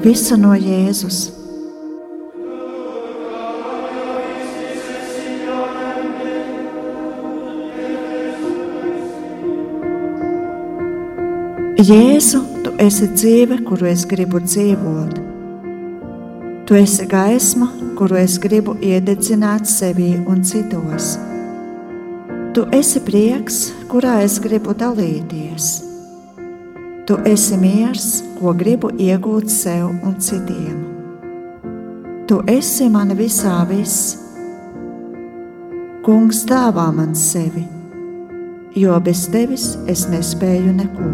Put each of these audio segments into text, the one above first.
visu no Jēzus. Jēzu, tu esi dzīve, kuru es gribu dzīvot. Tu esi gaisma, kuru es gribu iededzināt sevī un citos. Tu esi prieks, kurā es gribu dalīties. Tu esi miers, ko gribu iegūt sev un citiem. Tu esi man visā viss. Kungs dāvā man sevi, jo bez tevis es nespēju neko.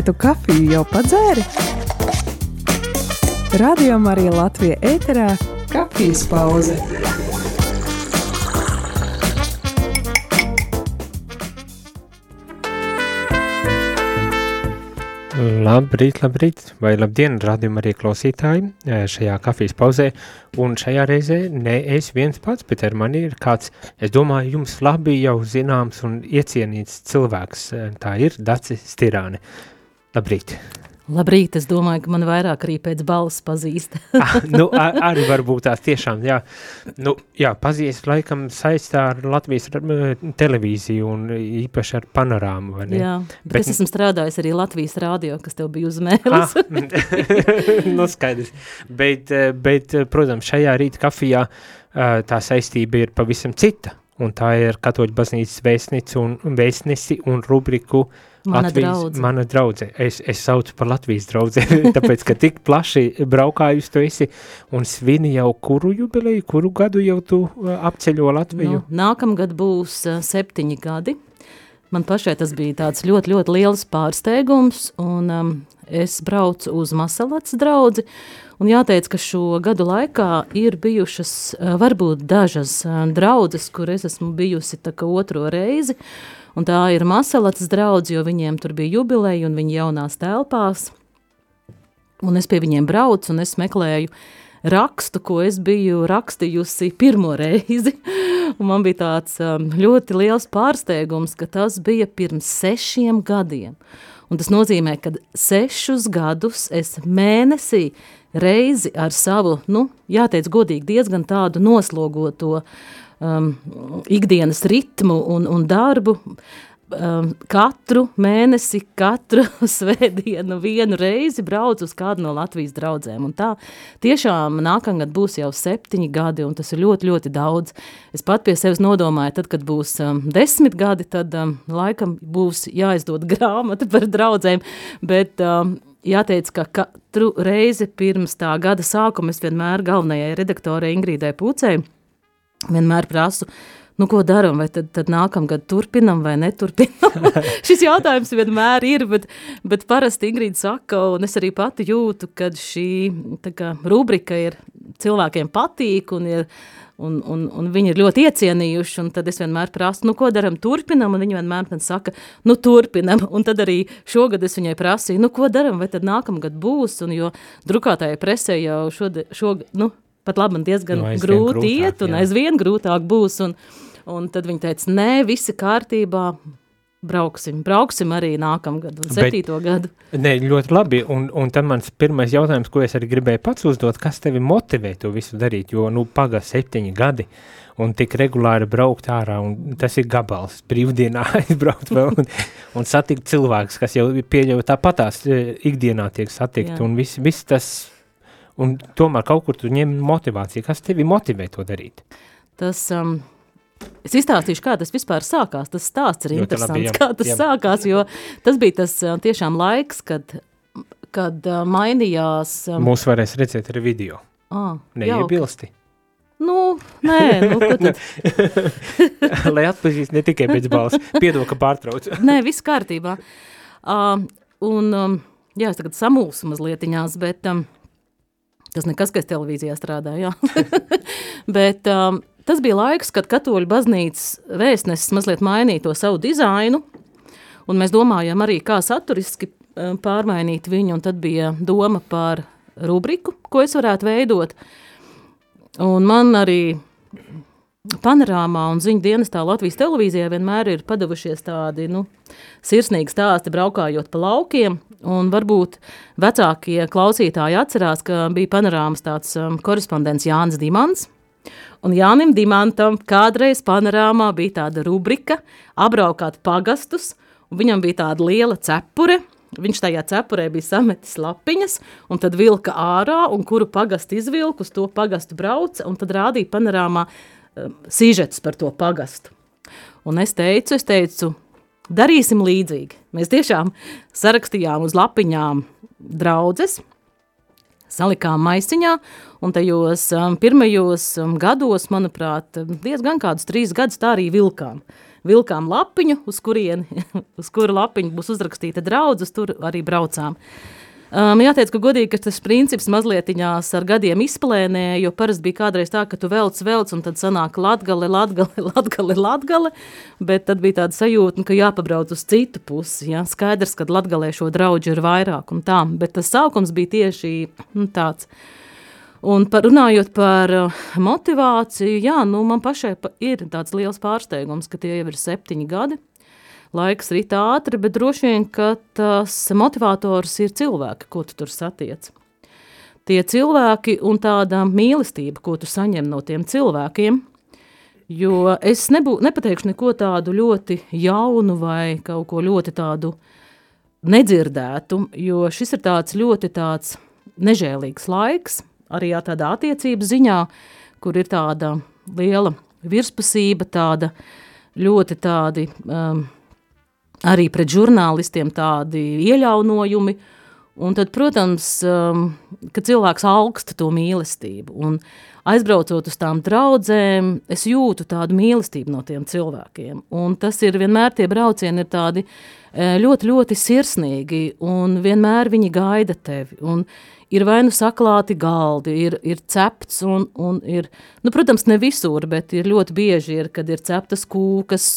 Vai tu kafiju jau padzēri? Radio Marija Latvija ēterā - kafijas pauze. Labrīt, labrīt, vai labdien, radījuma arī klausītāji šajā kafijas pauzē. Un šajā reizē ne es viens pats, bet ar mani ir kāds, es domāju, jums labi jau zināms un iecienīts cilvēks. Tā ir Daci Stirāne. Labrīt! Labrīt, es domāju, ka man vairāk arī pēc balss pazīst. ah, nu, ar, arī varbūt tās tiešām, jā. Nu, jā, pazīst laikam saistā ar Latvijas televīziju un īpaši ar panorāmu, vai ne? Jā, bet, bet es esmu strādājis arī Latvijas rādio, kas tev bija uz mēles. ah, nu, skaidrs. Bet, bet, protams, šajā rīta kafijā tā saistība ir pavisam cita, un tā ir katoļu baznīcas vēstnici un, vēstnesi un rubriku Mana Latvijas, draudze. Mana draudze. Es, es saucu par Latvijas draudzi, tāpēc, ka tik plaši braukājus tu esi un svini jau kuru jubileju, kuru gadu jau tu apceļo Latviju? Nu, nākamgad būs septiņi gadi. Man pašai tas bija tāds ļoti, ļoti liels pārsteigums, un um, es braucu uz Masalats draudzi, un jāteic, ka šo gadu laikā ir bijušas uh, varbūt dažas uh, draudzes, kur es esmu bijusi otro reizi, un tā ir Masalats draudz, jo viņiem tur bija jubileja un viņi jaunās telpās, un es pie viņiem braucu un es meklēju rakstu, ko es biju rakstījusi pirmo reizi, man bija tāds um, ļoti liels pārsteigums, ka tas bija pirms sešiem gadiem, un tas nozīmē, ka sešus gadus es mēnesī reizi ar savu, nu, jāteic godīgi, diezgan tādu noslogoto um, ikdienas ritmu un, un darbu, um, katru mēnesi, katru svētdienu vienu reizi braucu uz kādu no Latvijas draudzēm. Un tā tiešām nākamgad būs jau septiņi gadi, un tas ir ļoti, ļoti daudz. Es pat pie sevis nodomāju, tad, kad būs um, desmit gadi, tad um, laikam būs jāizdod grāmata par draudzēm, bet um, jāteic, ka katru reizi pirms tā gada sākuma es vienmēr galvenajai redaktorai Ingrīdai Pūcei vienmēr prasu, nu, ko darām, vai tad, tad nākamgad turpinam vai neturpinam. Šis jautājums vienmēr ir, bet, bet parasti Ingrīda saka, un es arī pati jūtu, ka šī kā, rubrika ir cilvēkiem patīk un ir un, un, un viņi ir ļoti iecienījuši, un tad es vienmēr prasu, nu, ko daram, turpinam, un viņi vienmēr man saka, nu, turpinam, un tad arī šogad es viņai prasīju, nu, ko daram, vai tad nākamgad būs, un jo drukātājai presē jau šogad, šogad, nu, pat labi man diezgan Nu, aizvien grūti grūtāk, iet, un jā. aizvien grūtāk būs, un, un tad viņi teica, nē, visi kārtībā, brauksim, brauksim arī nākamgad, un Bet- septīto gadu. Nē, ļoti labi. Un, un tad mans pirmais jautājums, ko es arī gribēju pats uzdot, kas tevi motivē to visu darīt? Jo, nu, pagā septiņi gadi. Un tik regulāri braukt ārā, un tas ir gabals. Brīvdienā aizbraukt vēl un, un satikt cilvēkus, kas jau pieļauj tāpatās e, ikdienā tiek satikt. Jā. Un viss vis tas, un tomēr kaut kur tu ņem motivāciju. Kas tevi motivē to darīt? Tas, um, es izstāstīšu, kā tas vispār sākās. Tas stāsts ir Ļoti interesants, labi, jā. kā tas Jā. sākās, jo tas bija tas uh, tiešām laiks, kad, kad uh, mainījās... Um, Mūs varēs redzēt arī video. ah. Neiebilsti. Nu, nē, nu, tad? Lai atpazīst ne tikai pēc balss. Piedod, ka pārtraucu. Nē, viss kārtībā. Uh, un, um, jā, es tagad samulsu mazlietiņās, bet um, tas nekas, ka es televīzijā strādāju, jā. bet um, tas bija laiks, kad katoļu baznīcas vēstnesis mazliet mainīja to savu dizainu, un mēs domājām arī, kā saturiski uh, pārmainīt viņu, un tad bija doma par rubriku, ko es varētu veidot. Un man arī panorāmā un ziņu dienestā Latvijas televīzijā vienmēr ir padavušies tādi nu, sirsnīgi stāsti, braukājot pa laukiem. Varbūt vecākie klausītāji atcerās, ka bija panorāmas tāds um, korespondents Jānis Dimants. Un Jānim Dimantam kādreiz panorāmā bija tāda rubrika apbraukāt pagastus, un viņam bija tāda liela cepure, Viņš tajā cepurē bija sametis lapiņas, un tad vilka ārā, un kuru pagastu izvilku, uz to pagastu brauca, un tad rādīja panorāmā sižets par to pagastu. Un es teicu, es teicu, darīsim līdzīgi. Mēs tiešām sarakstījām uz lapiņām draudzes, salikām maisiņā, un tajos um, pirmajos um, gados, manuprāt, diezgan kādus trīs gadus tā arī vilkām. Uh, vilkām lapiņu, uz, kurieni, uz kuru lapiņu būs uzrakstīta draudzes, tur arī braucām. Um, jāteic, ka godīgi, ka tas princips mazliet ar gadiem izplēnē, jo parasti bija kādreiz tā, ka tu velc, velc, un tad sanāk latgale, latgale, latgale, latgale, bet tad bija tāda sajūta, ka jāpabrauc uz citu pusi, ja? skaidrs, ka latgalē šo draudžu ir vairāk un tā, bet tas sākums bija tieši nu, tāds, Un par, runājot par uh, motivāciju, jā, nu, man pašai pa, ir tāds liels pārsteigums, ka tie jau ir septiņi gadi. Laiks rit ātri, bet droši vien, ka tas motivators ir cilvēki, ko tu tur satiec. Tie cilvēki un tāda mīlestība, ko tu saņem no tiem cilvēkiem, jo es nebū, nepateikšu neko tādu ļoti jaunu vai kaut ko ļoti tādu nedzirdētu, jo šis ir tāds ļoti tāds nežēlīgs laiks, arī tādā attiecību ziņā, kur ir tāda liela virspusība, tāda ļoti tādi um, arī pret žurnālistiem tādi ieļaunojumi, un tad, protams, um, ka cilvēks augsta to mīlestību, un aizbraucot uz tām draudzēm, es jūtu tādu mīlestību no tiem cilvēkiem, un tas ir vienmēr tie braucieni ir tādi e, ļoti, ļoti sirsnīgi, un vienmēr viņi gaida tevi, un ir vai nu saklāti galdi, ir, ir cepts un, un ir, nu, protams, ne visur, bet ir ļoti bieži, ir, kad ir ceptas kūkas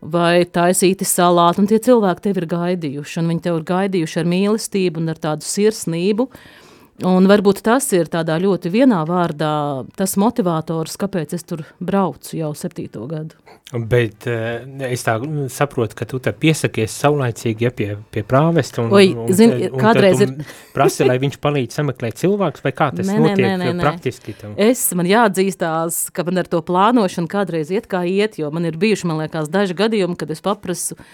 vai taisīti salāti, un tie cilvēki tevi ir gaidījuši, un viņi tev ir gaidījuši ar mīlestību un ar tādu sirsnību, uh, Un varbūt tas ir tādā ļoti vienā vārdā tas motivators, kāpēc es tur braucu jau septīto gadu. Bet uh, es tā saprotu, ka tu te piesakies saulaicīgi ja, pie, pie prāvesta un, Oi, un, zin, un, kādreiz ir... prasi, lai viņš palīdz sameklēt cilvēkus, vai kā tas nē, notiek nē, nē, nē. praktiski? Tam? Es, man jāatzīstās, ka man ar to plānošanu kādreiz iet kā iet, jo man ir bijuši, man liekas, daži gadījumi, kad es paprasu uh,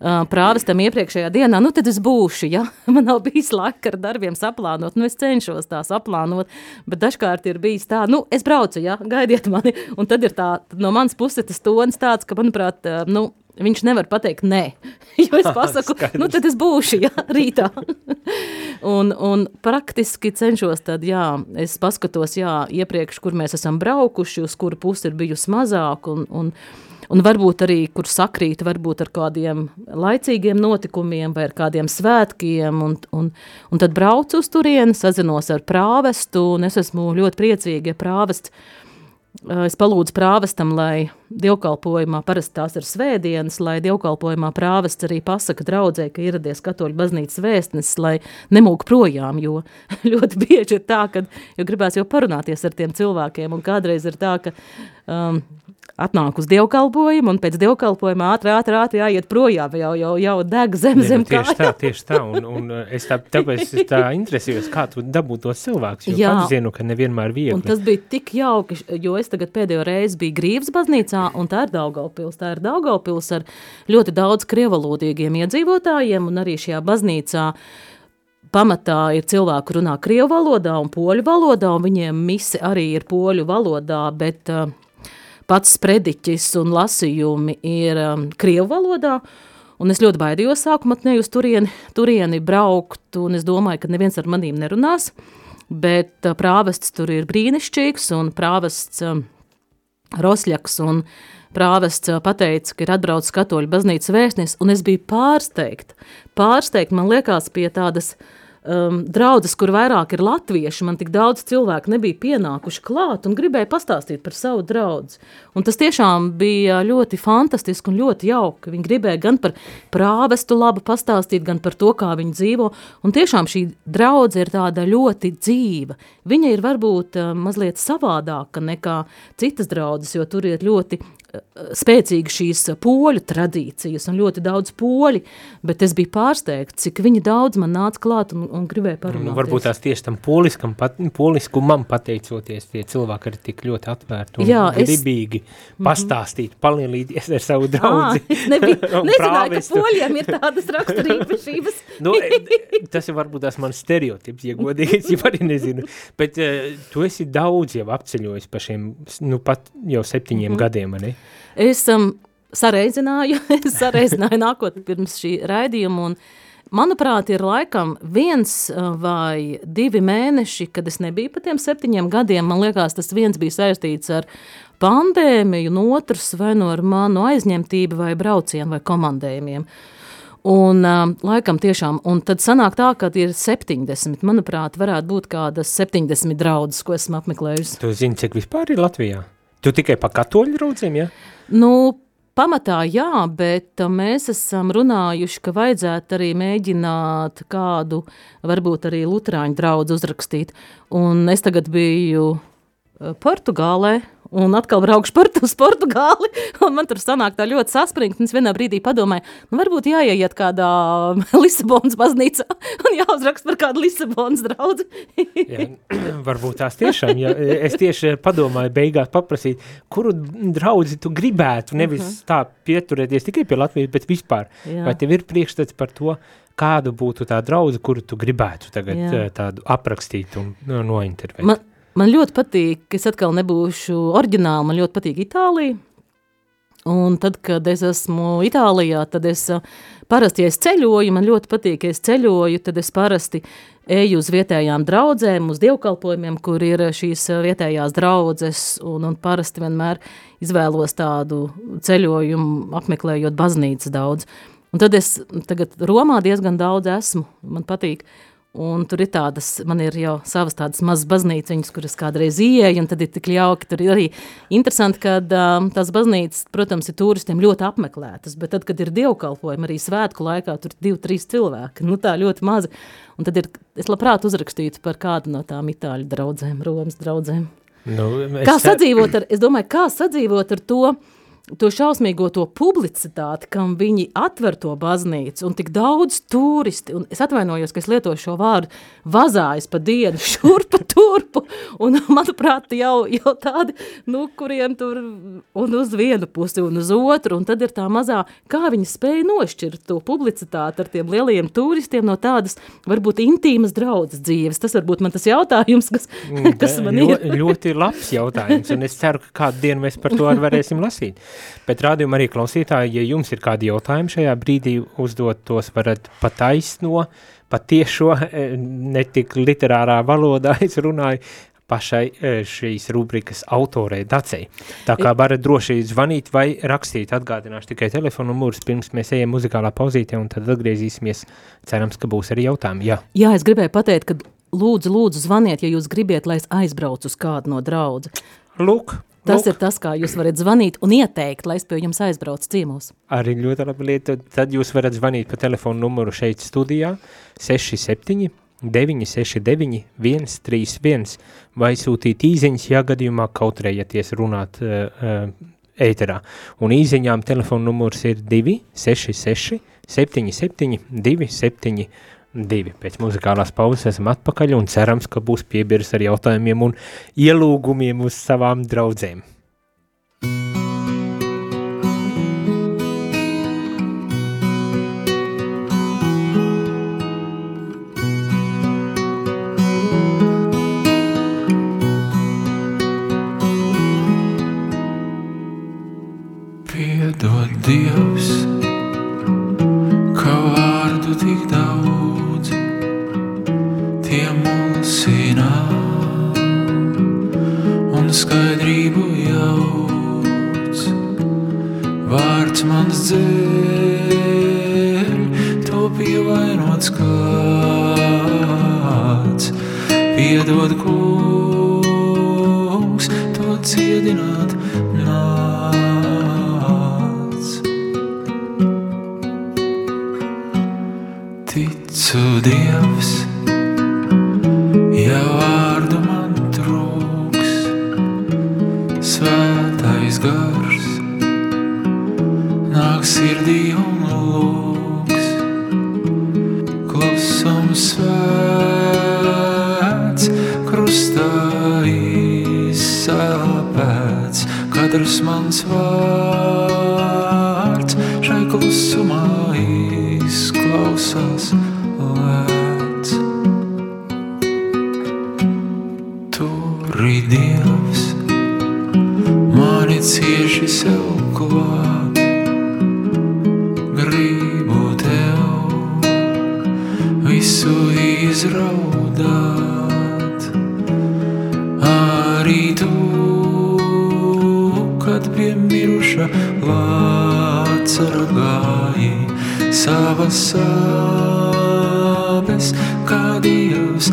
prāvestam iepriekšējā dienā, nu tad es būšu, ja? Man nav bijis laika ar darbiem saplānot, nu es cenšos tā saplānot, bet dažkārt ir bijis tā, nu es braucu, ja, gaidiet mani, un tad ir tā, no manas puses tas tonis tāds, ka, manuprāt, nu, viņš nevar pateikt nē, jo es pasaku, nu tad es būšu, ja, rītā. un, un praktiski cenšos tad, jā, es paskatos, jā, iepriekš, kur mēs esam braukuši, uz kuru pusi ir bijusi mazāk, un, un, un varbūt arī, kur sakrīt varbūt ar kādiem laicīgiem notikumiem vai ar kādiem svētkiem, un, un, un tad braucu uz turieni, sazinos ar prāvestu, un es esmu ļoti priecīga, ja prāvests Es palūdzu prāvestam, lai dievkalpojumā, parasti tās ir svētdienas, lai dievkalpojumā prāvests arī pasaka draudzē, ka ieradies katoļu baznīcas vēstnesis, lai nemūk projām, jo ļoti bieži ir tā, ka, gribēs jau parunāties ar tiem cilvēkiem, un kādreiz ir tā, ka um, atnāk uz dievkalpojumu, un pēc dievkalpojuma ātri, ātri, ātri jāiet projām, jau, jau, jau deg zem, ne, zem nu, tieši tā, tieši tā, un, un es tā, tāpēc es tā interesējos, kā tu dabū tos cilvēkus, jo Jā. pats zinu, ka nevienmēr viegli. Un tas bija tik jauki, jo es tagad pēdējo reizi biju Grīvas baznīcā, un tā ir Daugavpils, tā ir Daugavpils ar ļoti daudz krievalodīgiem iedzīvotājiem, un arī šajā baznīcā pamatā ir cilvēki, runā krievu valodā un poļu valodā, un viņiem misi arī ir poļu valodā, bet uh, pats sprediķis un lasījumi ir um, krievu valodā, un es ļoti baidījos sākumā ne uz turieni, turieni braukt, un es domāju, ka neviens ar manīm nerunās, bet uh, prāvests tur ir brīnišķīgs, un prāvests um, Rosļaks un prāvests uh, pateica, ka ir atbraucis katoļu baznīcas vēstnis, un es biju pārsteigta, pārsteigta, man liekas, pie tādas um, draudzes, kur vairāk ir latvieši, man tik daudz cilvēku nebija pienākuši klāt un gribēja pastāstīt par savu draudzi. Un tas tiešām bija ļoti fantastiski un ļoti jauki. Viņi gribēja gan par prāvestu labu pastāstīt, gan par to, kā viņi dzīvo. Un tiešām šī draudze ir tāda ļoti dzīva. Viņa ir varbūt uh, mazliet savādāka nekā citas draudzes, jo tur ir ļoti spēcīgi šīs poļu tradīcijas un ļoti daudz poļi, bet es biju pārsteigts, cik viņi daudz man nāca klāt un, un gribēja parunāt. Nu, varbūt tās tieši tam poliskam, pat, poliskumam pateicoties, tie cilvēki ir tik ļoti atvērti un Jā, gribīgi es... Mhm. pastāstīt, palielīties ar savu draudzi. À, es nebiju, nezināju, ka poļiem ir tādas raksturības. nu, e, tas ir varbūt tās mans stereotips, ja godīgi, es jau arī nezinu, bet uh, tu esi daudz jau apceļojis pa šiem, nu pat jau septiņiem mm -hmm. gadiem, ne? Es um, sareizināju, es sareizināju nākot pirms šī raidījuma, un manuprāt, ir laikam viens uh, vai divi mēneši, kad es nebiju pa tiem septiņiem gadiem, man liekas, tas viens bija saistīts ar pandēmiju, un otrs vai no nu ar manu aizņemtību vai braucienu vai komandējumiem. Un, uh, laikam, tiešām, un tad sanāk tā, ka ir 70. Manuprāt, varētu būt kādas 70 draudzes, ko esmu apmeklējusi. Tu zini, cik vispār ir Latvijā? Tu tikai pa katoļu draudzēm, ja? Nu, Pamatā jā, bet uh, mēs esam runājuši, ka vajadzētu arī mēģināt kādu, varbūt arī Lutāņu draugu uzrakstīt. Un es tagad biju uh, Portugālē, un atkal braukšu par uz Portugāli, un man tur sanāk tā ļoti saspringt, un es vienā brīdī padomāju, nu varbūt jāieiet kādā Lisabonas baznīcā un jāuzrakst par kādu Lisabonas draudzi. jā, varbūt tās tiešām, ja es tieši padomāju beigās paprasīt, kuru draudzi tu gribētu, nevis uh mhm. -huh. tā pieturēties tikai pie Latvijas, bet vispār. Jā. Vai tev ir priekšstats par to, kādu būtu tā draudze, kuru tu gribētu tagad Jā. Eh, tādu aprakstīt un nointervēt? Man, Man ļoti patīk, es atkal nebūšu oriģināli, man ļoti patīk Itālija. Un tad, kad es esmu Itālijā, tad es parasti, ja es ceļoju, man ļoti patīk, ja es ceļoju, tad es parasti eju uz vietējām draudzēm, uz dievkalpojumiem, kur ir šīs vietējās draudzes, un, un parasti vienmēr izvēlos tādu ceļojumu, apmeklējot baznīcas daudz. Un tad es tagad Romā diezgan daudz esmu, man patīk, Un tur ir tādas, man ir jau savas tādas mazas baznīciņas, kuras kādreiz ieeju, un tad ir tik jauki. Tur ir arī interesanti, ka um, tās baznīcas, protams, ir turistiem ļoti apmeklētas, bet tad, kad ir dievkalpojumi, arī svētku laikā, tur ir divi, trīs cilvēki. Nu, tā ļoti mazi. Un tad ir, es labprāt uzrakstītu par kādu no tām itāļu draudzēm, Romas draudzēm. Nu, kā sadzīvot ar, es domāju, kā sadzīvot ar to, to šausmīgo to publicitāti, kam viņi atver to baznīcu, un tik daudz turisti, un es atvainojos, ka es lietoju šo vārdu, vazājas pa dienu šurpa turpu, un manuprāt, jau, jau tādi, nu, kuriem tur un uz vienu pusi un uz otru, un tad ir tā mazā, kā viņi spēja nošķirt to publicitāti ar tiem lielajiem turistiem no tādas, varbūt intīmas draudzes dzīves. Tas varbūt man tas jautājums, kas, mm, kas man ir. ļoti labs jautājums, un es ceru, ka kādu dienu mēs par to varēsim lasīt. Bet rādījumā arī klausītāji, ja jums ir kādi jautājumi šajā brīdī, uzdot tos varat pataisno, patiešo, e, ne tik literārā valodā es runāju, pašai e, šīs rubrikas autorei Dacei. Tā kā varat droši zvanīt vai rakstīt, atgādināšu tikai telefonu numurus, pirms mēs ejam muzikālā pauzītē un tad atgriezīsimies, cerams, ka būs arī jautājumi. Jā, Jā es gribēju pateikt, ka lūdzu, lūdzu zvaniet, ja jūs gribiet, lai es aizbraucu uz kādu no draudzi. Lūk, Tas Lūk. ir tas, kā jūs varat zvanīt un ieteikt, lai es pie jums aizbraucu ciemos. Arī ļoti labi lieta. Tad jūs varat zvanīt pa telefonu numuru šeit studijā 67 969 131 vai sūtīt īziņas, ja gadījumā kautrējaties runāt uh, uh, ēterā. Un īziņām telefonu numurs ir 266 77 272 divi. Pēc muzikālās pauzes esam atpakaļ un cerams, ka būs piebirs ar jautājumiem un ielūgumiem uz savām draudzēm. Piedod Dievs, skaidrību jauc. Vārds mans dzēr, to pievainots kāds. piedod kungs, to ciedināt nāc. Ticu Dievs, miruša Lācara gāji, savas sāpes, kā Dievs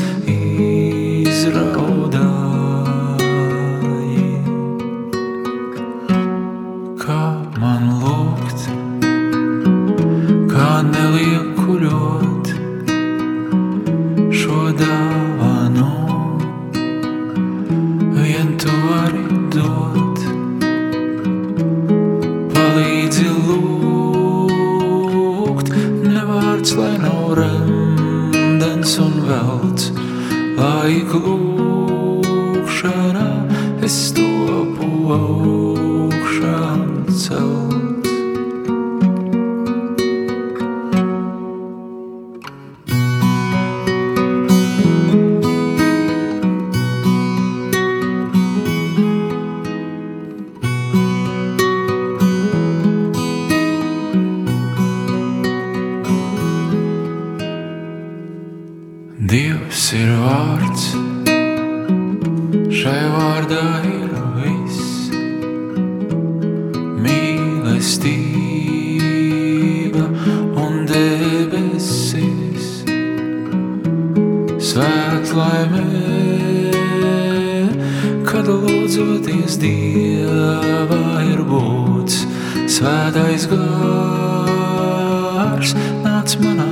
svētlaimē, kad lūdzoties Dievā ir būts. Svētais gars, nāc manā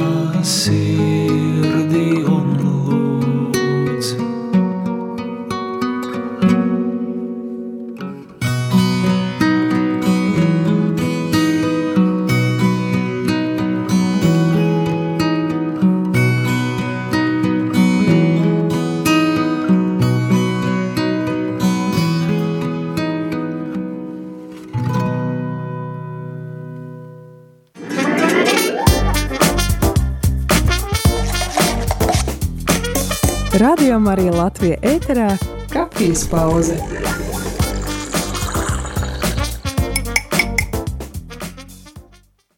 Ēterā kafijas pauze.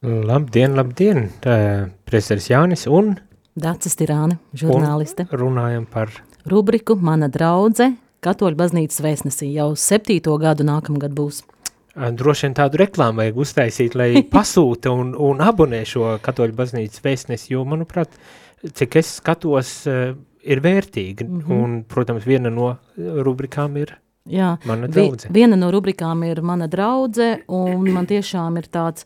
Labdien, labdien! Prezidents Jānis un Dācis Tirāne, žurnāliste. runājam par Rubriku Mana draudze Katoļu baznīcas vēstnesī jau septīto gadu nākamgad būs. droši vien tādu reklāmu vajag uztaisīt, lai pasūta un, un abonē šo katoļu baznīcas vēstnesi, jo, manuprāt, cik es skatos, ā, ir vērtīgi. Mm -hmm. Un, protams, viena no rubrikām ir Jā, mana vi, draudze. viena no rubrikām ir Mana draudze, un man tiešām ir tāds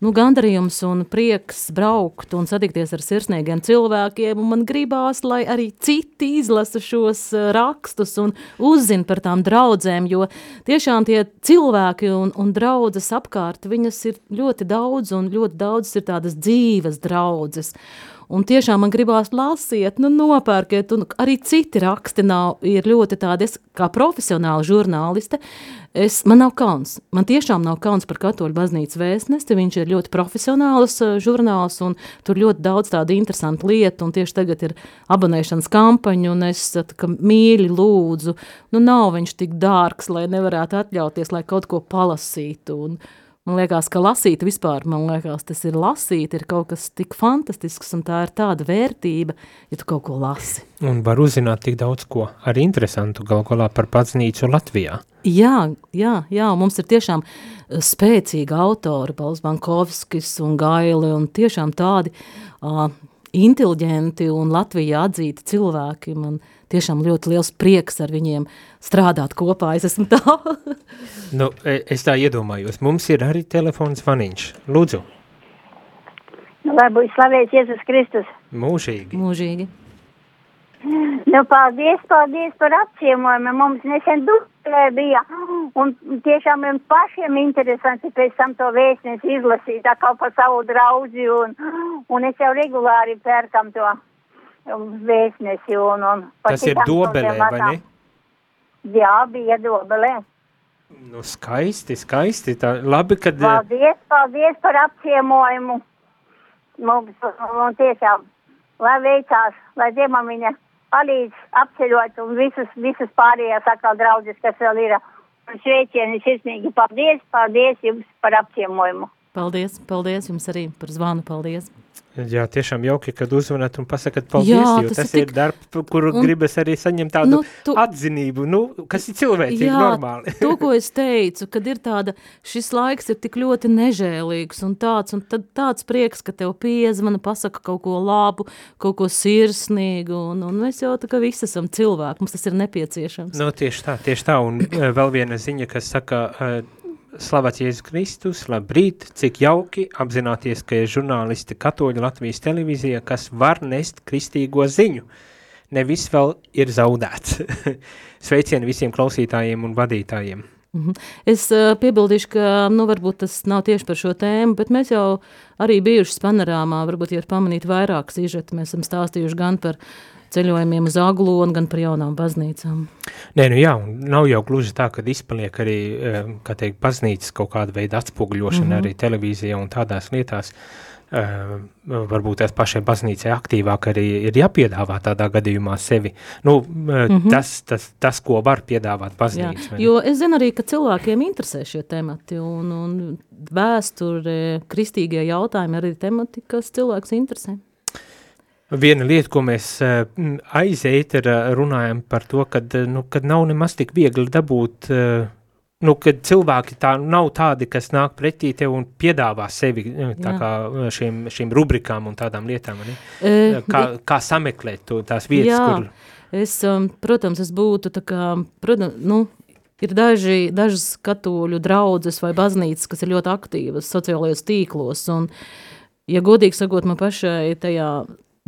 nu, gandarījums un prieks braukt un satikties ar sirsnīgiem cilvēkiem, man gribās, lai arī citi izlasa šos eh, rakstus un uzzina par tām draudzēm, jo tiešām tie cilvēki un, un draudzes apkārt, viņas ir ļoti daudz, un ļoti daudz ir tādas dzīves draudzes. Un tiešām man gribās lasiet, nu nopērkiet, un arī citi raksti nav, ir ļoti tādi, es kā profesionāla žurnāliste, es, man nav kauns, man tiešām nav kauns par katoļu baznīcas vēstnesti, viņš ir ļoti profesionāls uh, žurnāls, un tur ļoti daudz tādu interesantu lietu, un tieši tagad ir abonēšanas kampaņa, un es kā mīļi lūdzu, nu nav viņš tik dārgs, lai nevarētu atļauties, lai kaut ko palasītu, un Man liekas, ka lasīt vispār, man liekas, tas ir lasīt, ir kaut kas tik fantastisks, un tā ir tāda vērtība, ja tu kaut ko lasi. Un var uzzināt tik daudz ko arī interesantu gal galā par baznīcu Latvijā. Jā, jā, jā, mums ir tiešām eh, spēcīgi autori, Pauls Bankovskis un Gaili, un tiešām tādi uh, inteliģenti un Latvijā atzīti cilvēki. Man tiešām ļoti liels prieks ar viņiem strādāt kopā. Es esmu tā. nu, e, es tā iedomājos. Mums ir arī telefons vaniņš. Lūdzu. Nu, lai būtu slavēts Jēzus Kristus. Mūžīgi. Mūžīgi. Nu, paldies, paldies par apciemojumu. Mums nesen duplē bija. Un tiešām jums pašiem interesanti pēc tam to vēstnesi izlasīt, tā kā pa savu draudzi. Un, un es jau regulāri pērkam to vēstnesi. Un, un Tas ir dobelē, vai ne? Jā, bija dobelē. Nu, skaisti, skaisti. Tā, labi, kad... Paldies, paldies par apciemojumu. Mums, un tiešām, lai veicās, lai Dievam viņa palīdz apceļot un visus, visus pārējās atkal draudzes, kas vēl ir. Un sveicieni sirsnīgi paldies, paldies jums par apciemojumu. Paldies, paldies jums arī par zvanu, paldies. Jā, tiešām jauki, kad uzvanat un pasakat paldies, Jā, jo tas tas, ir tik- darbs, kuru un- gribas arī saņemt tādu Nu, tu- atzinību, nu, kas ir cilvēcīgi, normāli. to, ko es teicu, kad ir tāda, šis laiks ir tik ļoti nežēlīgs un tāds, un tad tāds prieks, ka tev piezvana, pasaka kaut ko labu, kaut ko sirsnīgu, un, un mēs jau tā kā visi esam cilvēki, mums tas ir nepieciešams. Nu, tieši tā, tieši tā, un eh, vēl viena ziņa, kas saka, uh, slavēts Jēzus Kristus, labrīt, cik jauki apzināties, ka ir žurnālisti katoļu Latvijas televīzijā, kas var nest kristīgo ziņu. Ne viss vēl ir zaudēts. Sveicieni visiem klausītājiem un vadītājiem. Mhm. Es uh, piebildīšu, ka nu, varbūt tas nav tieši par šo tēmu, bet mēs jau arī bijuši panorāmā, varbūt jau ir pamanīt vairāk sižeti. Mēs esam stāstījuši gan par ceļojumiem uz Aglonu, gan par jaunām baznīcām. Nē, nu jā, nav jau gluži tā, ka izpaliek arī, eh, kā teikt, baznīcas kaut kāda veida atspoguļošana mm. -hmm. arī televīzijā un tādās lietās. Uh, varbūt tās pašai baznīcai aktīvāk arī ir jāpiedāvā tādā gadījumā sevi. Nu, uh, mm. -hmm. tas, tas, tas, ko var piedāvāt Jā, baznīca. ne? jo es zinu arī, ka cilvēkiem interesē šie temati, un, un vēsture, kristīgie jautājumi arī temati, kas cilvēks interesē. Viena lieta, ko mēs uh, aiz ētera runājam par to, kad, uh, nu, kad nav nemaz tik viegli dabūt, uh, nu, kad cilvēki tā nav tādi, kas nāk pretī tev un piedāvā sevi tā Jā. kā šiem, šīm rubrikām un tādām lietām, ne? Kā, kā sameklēt to, tās vietas, Jā. kur Es, um, protams, es būtu tā kā, protams, nu, ir daži, dažas katoļu draudzes vai baznīcas, kas ir ļoti aktīvas sociālajos tīklos, un, ja godīgi sakot, man pašai tajā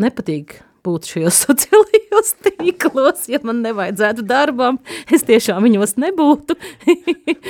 nepatīk būt šajos sociālajos tīklos, ja man nevajadzētu darbam, es tiešām viņos nebūtu.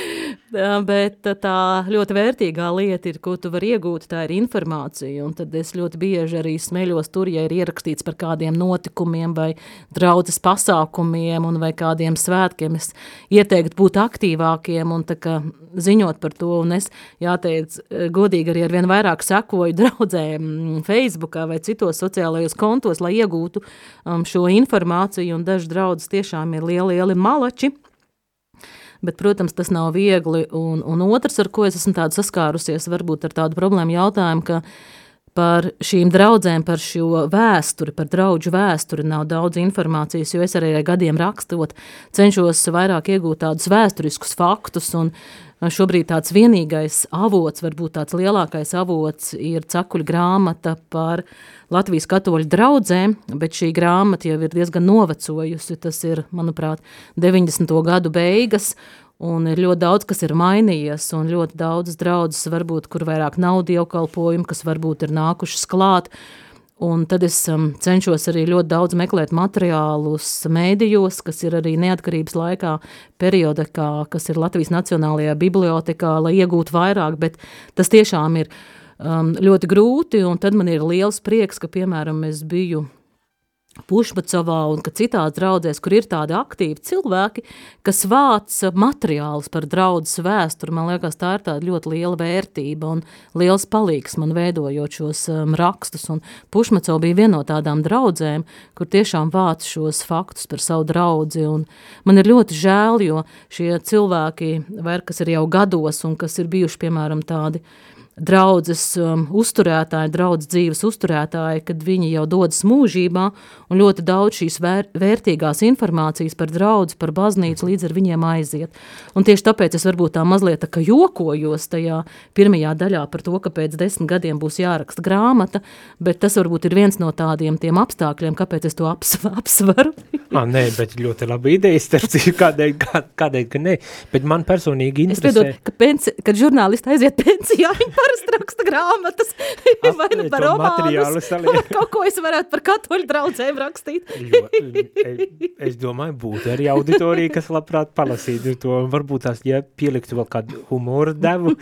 Bet tā ļoti vērtīgā lieta ir, ko tu vari iegūt, tā ir informācija, un tad es ļoti bieži arī smeļos tur, ja ir ierakstīts par kādiem notikumiem vai draudzes pasākumiem un vai kādiem svētkiem, es ieteiktu būt aktīvākiem un tā kā ziņot par to, un es, jāteic, godīgi arī ar vien vairāk sekoju draudzēm Facebookā vai citos sociālajos kontos, lai iegūtu um, šo informāciju, un daži draudzes tiešām ir lieli, lieli malači, Bet, protams, tas nav viegli. Un, un otrs, ar ko es esmu saskārusies, varbūt ar tādu problēmu jautājumu, ka par šīm draudzēm, par šo vēsturi, par draugu vēsturi nav daudz informācijas, jo es arī ar gadiem rakstot, cenšos vairāk iegūt tādus vēsturiskus faktus. Un šobrīd tāds vienīgais avots, varbūt tāds lielākais avots, ir cekuļu grāmata par Latvijas katoļu draugiem, bet šī grāmata jau ir diezgan novecojusi. Tas ir, manuprāt, 90. gadu beigas. Un ir ļoti daudz, kas ir mainījies, un ļoti daudzas draudzes, varbūt, kur vairāk nav dievkalpojumu, kas varbūt ir nākušas klāt. Un tad es um, cenšos arī ļoti daudz meklēt materiālus mēdījos, kas ir arī neatkarības laikā, periodikā, kas ir Latvijas Nacionālajā bibliotekā, lai iegūtu vairāk, bet tas tiešām ir um, ļoti grūti, un tad man ir liels prieks, ka, piemēram, es biju Pušbacovā un citās draudzēs, kur ir tādi aktīvi cilvēki, kas vāc materiālus par draudzes vēsturi, man liekas, tā ir tāda ļoti liela vērtība un liels palīgs man veidojot šos um, rakstus, un Pušbacov bija viena no tādām draudzēm, kur tiešām vāc šos faktus par savu draudzi, un man ir ļoti žēl, jo šie cilvēki, vai kas ir jau gados un kas ir bijuši, piemēram, tādi draudzes um, uzturētāji, draudzes dzīves uzturētāji, kad viņi jau dodas mūžībā un ļoti daudz šīs vēr, vērtīgās informācijas par draudzi, par baznīcu līdz ar viņiem aiziet. Un tieši tāpēc es varbūt tā mazliet tā jokojos tajā pirmajā daļā par to, ka pēc desmit gadiem būs jāraksta grāmata, bet tas varbūt ir viens no tādiem tiem apstākļiem, kāpēc es to apsv apsvaru. ah, nē, bet ļoti labi ideja, starp citu, kādēļ, kā, kādēļ, ka nē. Bet man personīgi interesē... Es piedod, ka pensi, kad žurnālisti aiziet pensijā, viņi parasti raksta grāmatas, vai nu par romānus, vai kaut ko es varētu par katoļu draudzēm rakstīt. jo, es domāju, būtu arī auditorija, kas labprāt palasītu to, varbūt tās, ja pieliktu vēl kādu humoru devu,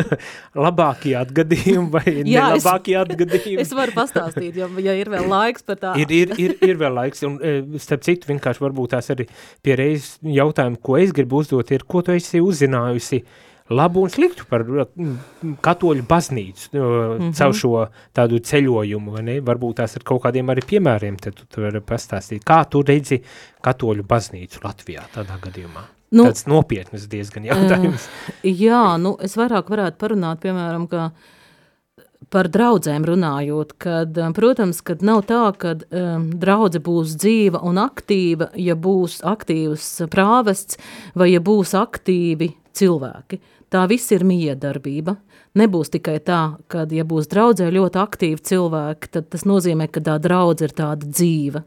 labākie atgadījumi vai Jā, nelabākie es, atgadījumi. Es varu pastāstīt, ja, ja ir vēl laiks par tā. Ir, ir, ir, ir vēl laiks, un e, starp citu vienkārši varbūt tās arī pie reizes jautājumu, ko es gribu uzdot, ir, ko tu esi uzzinājusi, uh, labu un sliktu par mm, katoļu baznīcu mm -hmm. caur šo tādu ceļojumu, vai ne? Varbūt tās ar kaut kādiem arī piemēriem, tad tu, tu vari pastāstīt. Kā tu redzi katoļu baznīcu Latvijā tādā gadījumā? Nu, Tāds nopietnas diezgan jautājums. Uh, jā, nu es vairāk varētu parunāt, piemēram, ka par draudzēm runājot, kad, protams, kad nav tā, ka um, draudze būs dzīva un aktīva, ja būs aktīvs prāvests vai ja būs aktīvi cilvēki. Tā viss ir miedarbība. Nebūs tikai tā, ka, ja būs draudzē ļoti aktīvi cilvēki, tad tas nozīmē, ka tā draudze ir tāda dzīva.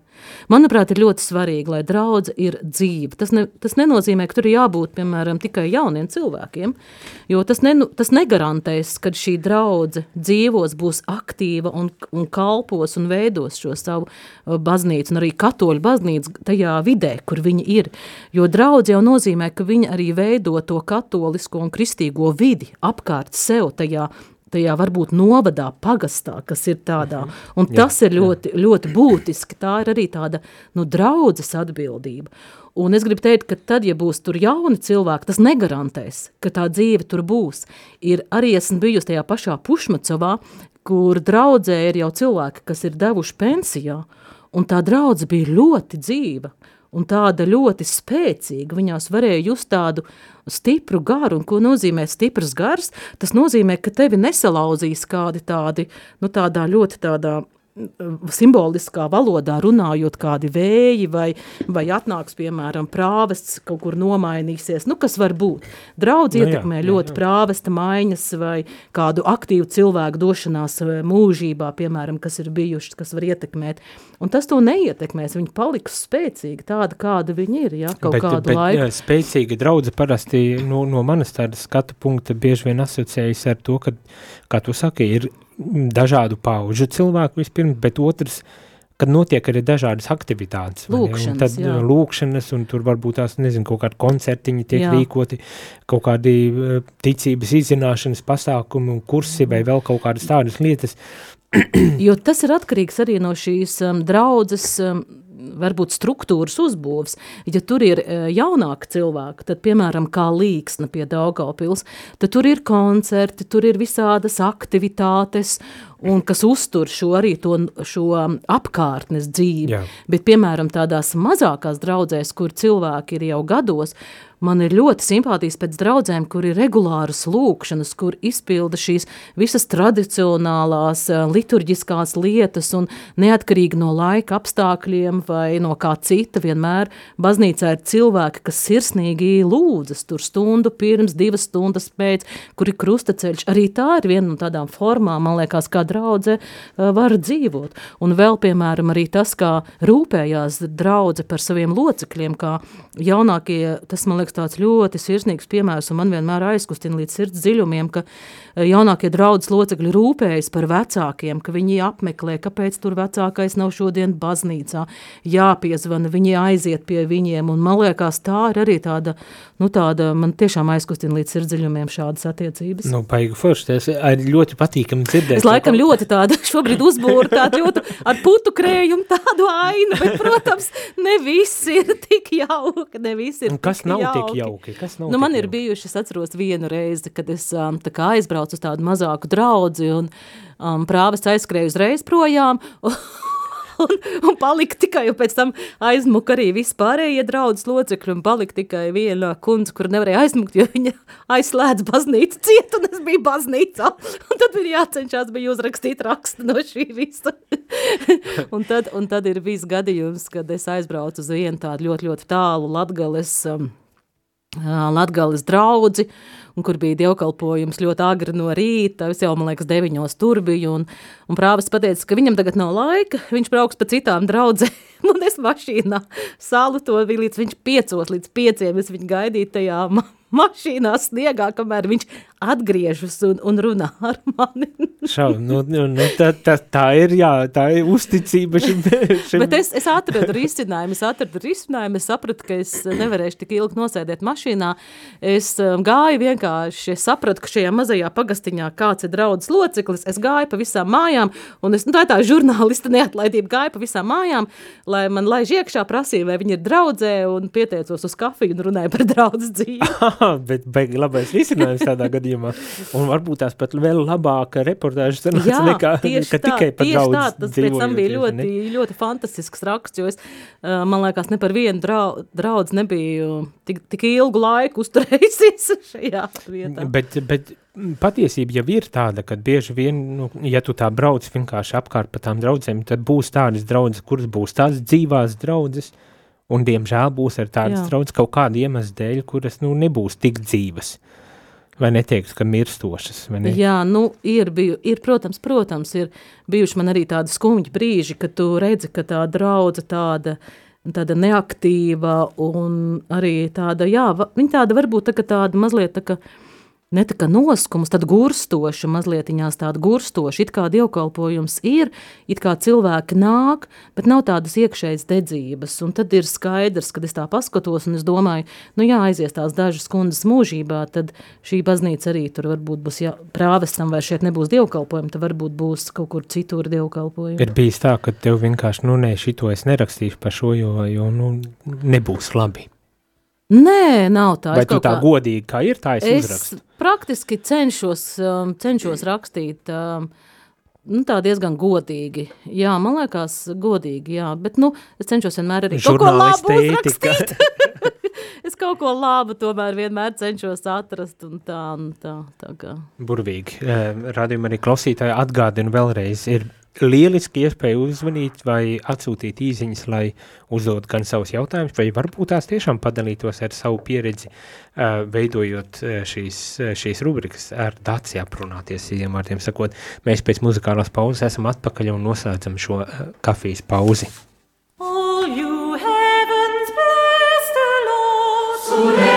Manuprāt, ir ļoti svarīgi, lai draudze ir dzīva. Tas, ne, tas nenozīmē, ka tur ir jābūt, piemēram, tikai jauniem cilvēkiem, jo tas, ne, tas negarantēs, ka šī draudze dzīvos, būs aktīva un, un kalpos un veidos šo savu uh, baznīcu, un arī katoļu baznīcu tajā vidē, kur viņi ir. Jo draudze jau nozīmē, ka viņi arī veido to katolisko un kristīgo vidi apkārt sev tajā, tajā varbūt novadā, pagastā, kas ir tādā. Mhm. Un jā, tas ir ļoti, jā. ļoti būtiski. Tā ir arī tāda nu, draudzes atbildība. Un es gribu teikt, ka tad, ja būs tur jauni cilvēki, tas negarantēs, ka tā dzīve tur būs. Ir arī esmu bijusi tajā pašā Pušmacovā, kur draudzē ir jau cilvēki, kas ir devuši pensijā, un tā draudze bija ļoti dzīva un tāda ļoti spēcīga. Viņās varēja just tādu stipru garu, un ko nozīmē stiprs gars? Tas nozīmē, ka tevi nesalauzīs kādi tādi, nu tādā ļoti tādā simboliskā valodā runājot kādi vēji vai, vai atnāks, piemēram, prāvests kaut kur nomainīsies, nu, kas var būt. Draudz nu, ietekmē jā, ļoti jā, jā. prāvesta maiņas vai kādu aktīvu cilvēku došanās eh, mūžībā, piemēram, kas ir bijuši, kas var ietekmēt. Un tas to neietekmēs, viņi paliks spēcīgi tāda, kāda viņi ir, ja, kaut bet, kādu bet, laiku. Jā, spēcīga draudze parasti no, no manas tādas skatu punkta bieži vien asociējas ar to, ka, kā tu saki, ir dažādu pauģu cilvēku vispirms, bet otrs, kad notiek arī dažādas aktivitātes. Lūkšanas, tad jā. lūkšanas, un tur varbūt tās, nezinu, kaut kādi koncertiņi tiek jā. rīkoti, kaut kādi uh, ticības izzināšanas pasākumi un kursi vai vēl kaut kādas tādas lietas. Jo tas ir atkarīgs arī no šīs um, draudzes um, varbūt struktūras uzbūves. Ja tur ir e, jaunāki cilvēki, tad, piemēram, kā līksna pie Daugavpils, tad tur ir koncerti, tur ir visādas aktivitātes, un kas uztur šo arī to, šo apkārtnes dzīvi. Jā. Bet, piemēram, tādās mazākās draudzēs, kur cilvēki ir jau gados, Man ir ļoti simpātijas pēc draudzēm, kur ir regulāras lūkšanas, kur izpilda šīs visas tradicionālās eh, liturģiskās lietas un neatkarīgi no laika apstākļiem vai no kā cita vienmēr baznīcā ir cilvēki, kas sirsnīgi lūdzas tur stundu pirms, divas stundas pēc, kur ir krustaceļš. Arī tā ir viena no tādām formām, man liekas, kā draudze eh, var dzīvot. Un vēl, piemēram, arī tas, kā rūpējās draudze par saviem locekļiem, kā jaunākie, tas man liekas, liekas tāds ļoti sirsnīgs piemērs, un man vienmēr aizkustina līdz sirds dziļumiem, ka e, jaunākie draudzes locekļi rūpējas par vecākiem, ka viņi apmeklē, kāpēc tur vecākais nav šodien baznīcā, jāpiezvana, viņi aiziet pie viņiem, un man liekas, tā ir arī tāda, nu tāda, man tiešām aizkustina līdz sirds dziļumiem šādas attiecības. Nu, paigi forši, tas ir ļoti patīkami dzirdēt. Es laikam ļoti tāda šobrīd uzbūru tādu ļoti ar putu krējumu tādu ainu, bet, protams, ne viss ir tik jauka, ne viss ir un kas nav jauki. tik jauki? Kas nav nu, man ir bijuši, es atceros vienu reizi, kad es um, tā kā aizbraucu uz tādu mazāku draudzi un um, prāvests aizskrēja uzreiz projām. Un, un palika tikai, un pēc tam aizmuka arī vispārējie draudzes locekļi, un palika tikai viena kundze, kur nevarēja aizmukt, jo viņa aizslēdz baznīcu ciet, un es biju baznīcā, un tad bija jācenšās bija uzrakstīt rakstu no šī visa. un, tad, un tad ir bijis gadījums, kad es aizbraucu uz vienu tādu ļoti, ļoti tālu Latgales, um, Latgales draudzi, un kur bija dievkalpojums ļoti agri no rīta, es jau, man liekas, deviņos tur biju, un, un prāvis pateica, ka viņam tagad nav laika, viņš brauks pa citām draudzēm, un es mašīnā salu to bija līdz viņš piecos, līdz pieciem, es viņu gaidīju tajā mašīnā sniegā, kamēr viņš atgriežas un, un runā ar mani. Šau, nu, nu, nu, tā, tā, tā ir, jā, tā ir uzticība šim. šim. Bet es, es atradu risinājumu, es atradu risinājumu, es sapratu, ka es nevarēšu tik ilgi nosēdēt mašīnā. Es um, gāju vienkārši, es sapratu, ka šajā mazajā pagastiņā kāds ir draudzes loceklis, es gāju pa visām mājām, un es, nu, tā ir tā žurnālista neatlaidība, gāju pa visām mājām, lai man laiž iekšā prasīja, vai viņi ir draudzē, un pieteicos uz kafiju un runāju par draudzes dzīvi. bet beigi labais risinājums tādā gadījumā. Un varbūt tās pat vēl labāka reportāža sanāca Jā, nekā, ka tā, tikai par daudz tā, tas pēc tam bija ļoti, ļoti fantastisks raksts, jo es, man liekas, ne par vienu drau, draudz nebiju tik, tik ilgu laiku uzturējusies šajā vietā. Bet, bet patiesība jau ir tāda, ka bieži vien, nu, ja tu tā brauc vienkārši apkārt pa tām draudzēm, tad būs tādas draudzes, kuras būs tās dzīvās draudzes, Un, diemžēl, būs ar tādas draudzes kaut kāda iemesla dēļ, kuras nu, nebūs tik dzīves. Vai neteiktu, ka mirstošas? Ne? Jā, nu, ir, biju, ir, protams, protams, ir bijuši man arī tādi skumji brīži, kad tu redzi, ka tā draudze tāda, tāda neaktīva un arī tāda, jā, viņa tāda varbūt tā, tāda mazliet tā, ka, ne tā kā noskums, tad gurstoša, mazliet tāda gurstoša, it kā dievkalpojums ir, it kā cilvēki nāk, bet nav tādas iekšējas dedzības, un tad ir skaidrs, kad es tā paskatos, un es domāju, nu jā, aizies tās dažas kundas mūžībā, tad šī baznīca arī tur varbūt būs, jā, prāvestam vai šeit nebūs dievkalpojumi, tad varbūt būs kaut kur citur dievkalpojumi. Ir bijis tā, ka tev vienkārši, nu nē, šito es nerakstīšu par šo, jo, jo nu, nebūs labi. Nē, nav tā. Vai tu tā kā, godīgi kā ir, tā es, es uzrakstu? Praktiski cenšos, um, cenšos rakstīt um, nu, tā diezgan godīgi. Jā, man liekas, godīgi, jā, bet nu, es cenšos vienmēr arī kaut ko labu uzrakstīt. es kaut ko labu tomēr vienmēr cenšos atrast un tā, un tā, tā kā. Burvīgi. Radījumā arī klausītāji atgādina vēlreiz, ir lieliski iespēja uzvanīt vai atsūtīt īziņas, lai uzdot gan savus jautājumus, vai varbūt tās tiešām padalītos ar savu pieredzi, veidojot šīs, šīs rubrikas ar daci aprunāties, citiem vārdiem sakot. Mēs pēc muzikālās pauzes esam atpakaļ un noslēdzam šo kafijas pauzi. All you heavens bless the Lord. Surrender.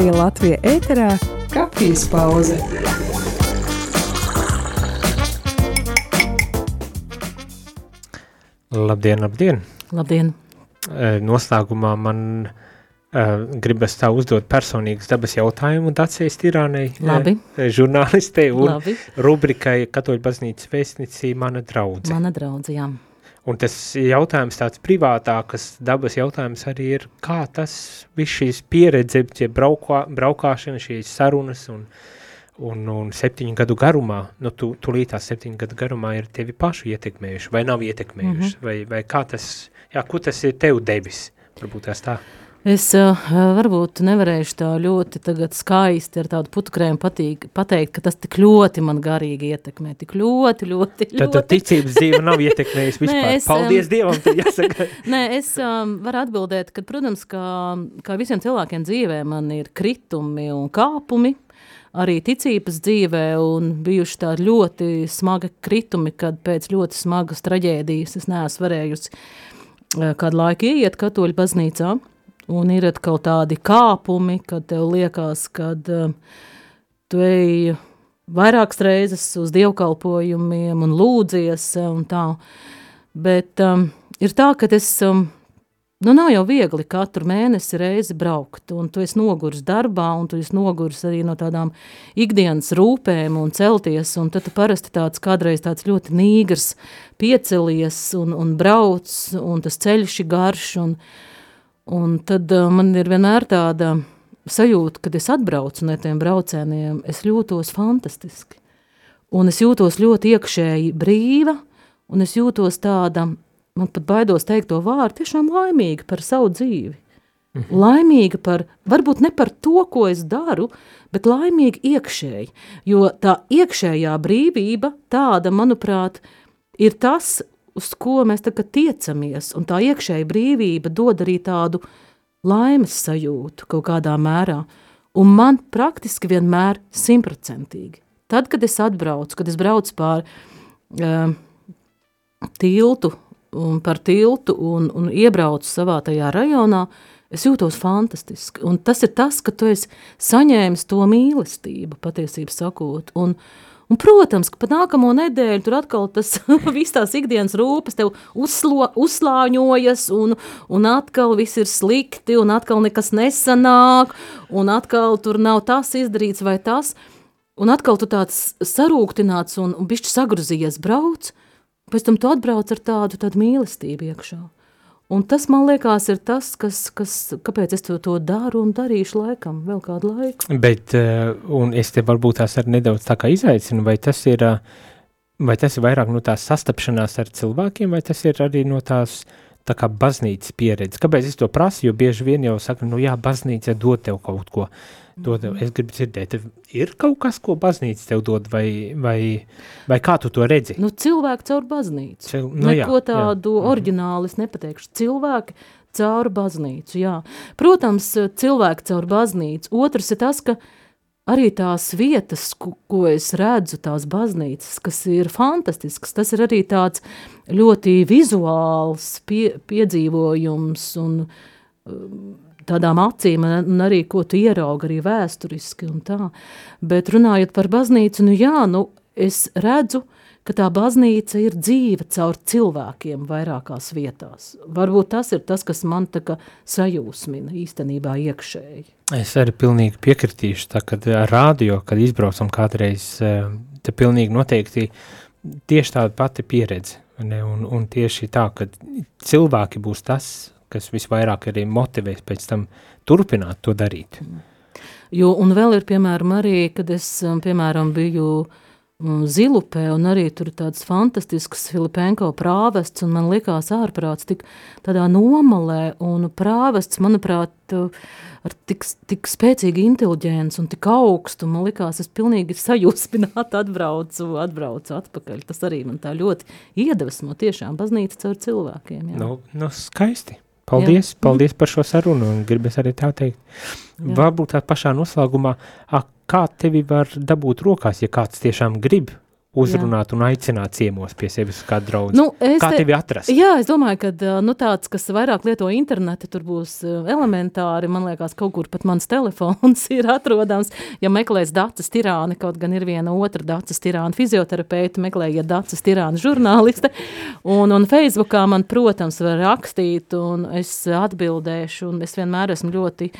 Radio Marija Latvija ēterā - kafijas pauze. Labdien, labdien! Labdien! Eh, Noslēgumā man uh, gribas tā uzdot personīgas dabas jautājumu Dacijas Tirānei, Labi. uh, žurnālistei un Labi. rubrikai Katoļu baznīcas vēstnicī Mana draudze. Mana draudze, jā. Un tas jautājums tāds privātākas dabas jautājums arī ir, kā tas viss šīs pieredze, tie braukā, braukāšana, šīs sarunas un, un, un septiņu gadu garumā, nu tu, tu lītās septiņu gadu garumā ir tevi pašu ietekmējuši vai nav ietekmējuši, mm -hmm. vai, vai kā tas, jā, ko tas ir tev devis, varbūt tās tā. Es uh, varbūt nevarēšu tā ļoti skaisti ar tādu patīk, pateikt, ka tas tik ļoti man garīgi ietekmē, tik ļoti, ļoti, ļoti. Tad, tad ticības dzīve nav ietekmējusi vispār. Nē, es, Paldies um, Dievam. Nē, es um, varu atbildēt, ka, protams, kā, kā visiem cilvēkiem dzīvē man ir kritumi un kāpumi, arī ticības dzīvē, un bijuši tādi ļoti smagi kritumi, kad pēc ļoti smagas traģēdijas es neesmu varējusi eh, kādu laiku ieiet katoļu baznīcā, un ir atkal tādi kāpumi, kad tev liekas, kad um, tu ej vairākas reizes uz dievkalpojumiem un lūdzies un tā, bet um, ir tā, ka es, um, nu nav jau viegli katru mēnesi reizi braukt, un tu esi nogurs darbā, un tu esi nogurs arī no tādām ikdienas rūpēm un celties, un tad tu parasti tāds kādreiz tāds ļoti nīgrs piecelies un, un brauc, un tas ceļš ir garš, un, un tad man ir vienmēr tāda sajūta, kad es atbraucu no tiem braucēniem, es jūtos fantastiski. Un es jūtos ļoti iekšēji brīva, un es jūtos tāda, man pat baidos teikt to vārdu, tiešām laimīga par savu dzīvi. Mhm. Laimīga par, varbūt ne par to, ko es daru, bet laimīga iekšēji. Jo tā iekšējā brīvība, tāda, manuprāt, ir tas, uz ko mēs tagad tiecamies. Un tā iekšēja brīvība dod arī tādu laimes sajūtu kaut kādā mērā. Un man praktiski vienmēr simtprocentīgi. Tad, kad es atbraucu, kad es braucu pār uh, tiltu un par tiltu un, un iebraucu savā tajā rajonā, es jūtos fantastiski. Un tas ir tas, ka tu esi saņēmis to mīlestību, patiesībā sakot. Un, un, protams, ka pat nākamo nedēļu tur atkal tas viss tās ikdienas rūpes tev uzslo, uzslāņojas, un, un atkal viss ir slikti, un atkal nekas nesanāk, un atkal tur nav tas izdarīts vai tas. Un atkal tu tāds sarūktināts un, un bišķi sagruzījies brauc, pēc tam tu atbrauc ar tādu, tādu mīlestību iekšā. Un tas, man liekas, ir tas, kas, kas, kāpēc es to, to daru un darīšu laikam, vēl kādu laiku. Bet, uh, un es te varbūt tās arī nedaudz tā kā izaicinu, vai tas ir, uh, vai tas ir vairāk no tās sastapšanās ar cilvēkiem, vai tas ir arī no tās tā kā baznīcas pieredze. Kāpēc es to prasu, jo bieži vien jau saka, nu jā, baznīca dod tev kaut ko, dod es gribu dzirdēt, ir kaut kas, ko baznīca tev dod, vai, vai, vai kā tu to redzi? Nu, cilvēki caur baznīcu. Cil- nu jā, Neko tādu jā. oriģinālu es nepateikšu. Cilvēki caur baznīcu, jā. Protams, cilvēki caur baznīcu. Otrs ir tas, ka arī tās vietas, ko, ko es redzu, tās baznīcas, kas ir fantastiskas, tas ir arī tāds ļoti vizuāls pie, piedzīvojums un um, tādām acīm, un arī ko tu ieraugi arī vēsturiski un tā. Bet runājot par baznīcu, nu jā, nu es redzu, ka tā baznīca ir dzīva caur cilvēkiem vairākās vietās. Varbūt tas ir tas, kas man tā kā sajūsmina īstenībā iekšēji. Es arī pilnīgi piekritīšu, tā kad ar rādio, kad izbraucam kādreiz, eh, te pilnīgi noteikti tieši tāda pati pieredze, ne? Un, un tieši tā, ka cilvēki būs tas, kas visvairāk arī motivēs pēc tam turpināt to darīt. Jo, un vēl ir, piemēram, arī, kad es, um, piemēram, biju mm, Zilupē, un arī tur ir tāds fantastisks Filipenko prāvests, un man likās ārprāts tik tādā nomalē, un prāvests, manuprāt, ar tik, tik spēcīgu inteliģenci un tik augstu, man likās, es pilnīgi sajūsmināti atbraucu, atbraucu atpakaļ. Tas arī man tā ļoti iedvesmo tiešām baznīca caur cilvēkiem. Jā. Nu, nu skaisti. Paldies, Jā. paldies par šo sarunu, un gribas arī tā teikt. Jā. Varbūt tā pašā noslēgumā, a, kā tevi var dabūt rokās, ja kāds tiešām grib uzrunāt un aicināt ciemos pie sevis kādu draugu. Nu, Kā te- tevi atrast? Jā, es domāju, ka nu, tāds, kas vairāk lieto internetu, tur būs elementāri. Man liekas, kaut kur pat mans telefons ir atrodams. Ja meklēs datus tirāni, kaut gan ir viena otra datus tirāna fizioterapeita, meklējiet datus tirāna žurnāliste. Un, un Facebookā man, protams, var rakstīt, un es atbildēšu, un es vienmēr esmu ļoti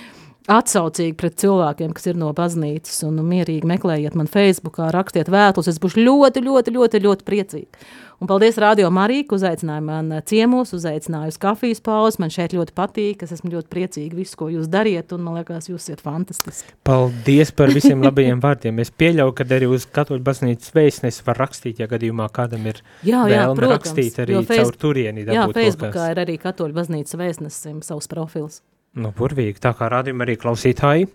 atsaucīgi pret cilvēkiem, kas ir no baznīcas, un mierīgi meklējiet man Facebookā, rakstiet vētlus. Es būšu ļoti, ļoti, ļoti, ļoti priecīga. Un paldies Radio Marija, ka uzaicināja man ciemos, uzaicināja uz kafijas pauzes. Man šeit ļoti patīk, es esmu ļoti priecīga visu, ko jūs dariet, un man liekas, jūs esat fantastiski. Paldies par visiem labajiem vārdiem. Es pieļauju, ka arī uz katoļu baznīcas vēstnesi var rakstīt, ja gadījumā kādam ir Jā, jā, vēlme protams, rakstīt arī caur turieni. Jā, Facebookā kas. ir arī katoļu baznīcas vēstnesim savs profils. Nu, burvīgi, tā kā rādījuma arī klausītāji.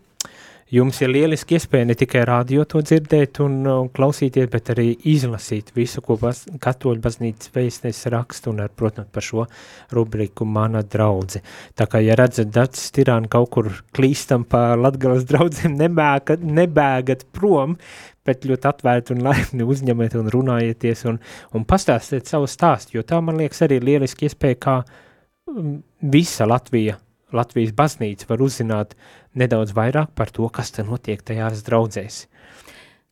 Jums ir lieliski iespēja ne tikai rādio to dzirdēt un, un klausīties, bet arī izlasīt visu, ko baz, katoļu baznīcas vēstnesis raksta un, ar, protams, par šo rubriku mana draudze. Tā kā, ja redzat dacis tirāni kaut kur klīstam pa Latgales draudzēm, nebēgat, nebēgat prom, bet ļoti atvērti un laipni uzņemiet un runājieties un, un pastāstiet savu stāstu, jo tā, man liekas, arī lieliski iespēja, kā mm, visa Latvija Latvijas baznīca var uzzināt nedaudz vairāk par to, kas te notiek tajās draudzēs.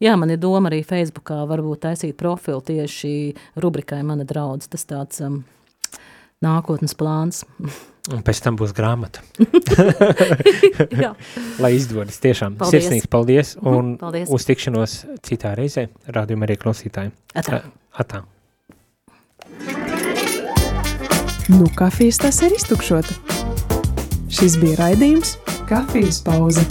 Jā, man ir doma arī Facebookā varbūt taisīt profilu tieši rubrikai Mana draudz. Tas tāds um, nākotnes plāns. Un pēc tam būs grāmata, Jā, lai izdodas tiešām. Paldies. Sirsnīgs paldies un paldies. uz tikšanos citā reizē, rādījumā arī klausītājiem. Atā. Atā. Nu, kafijas tas ir iztukšota. Šis bija raidījums Kafijas pauze.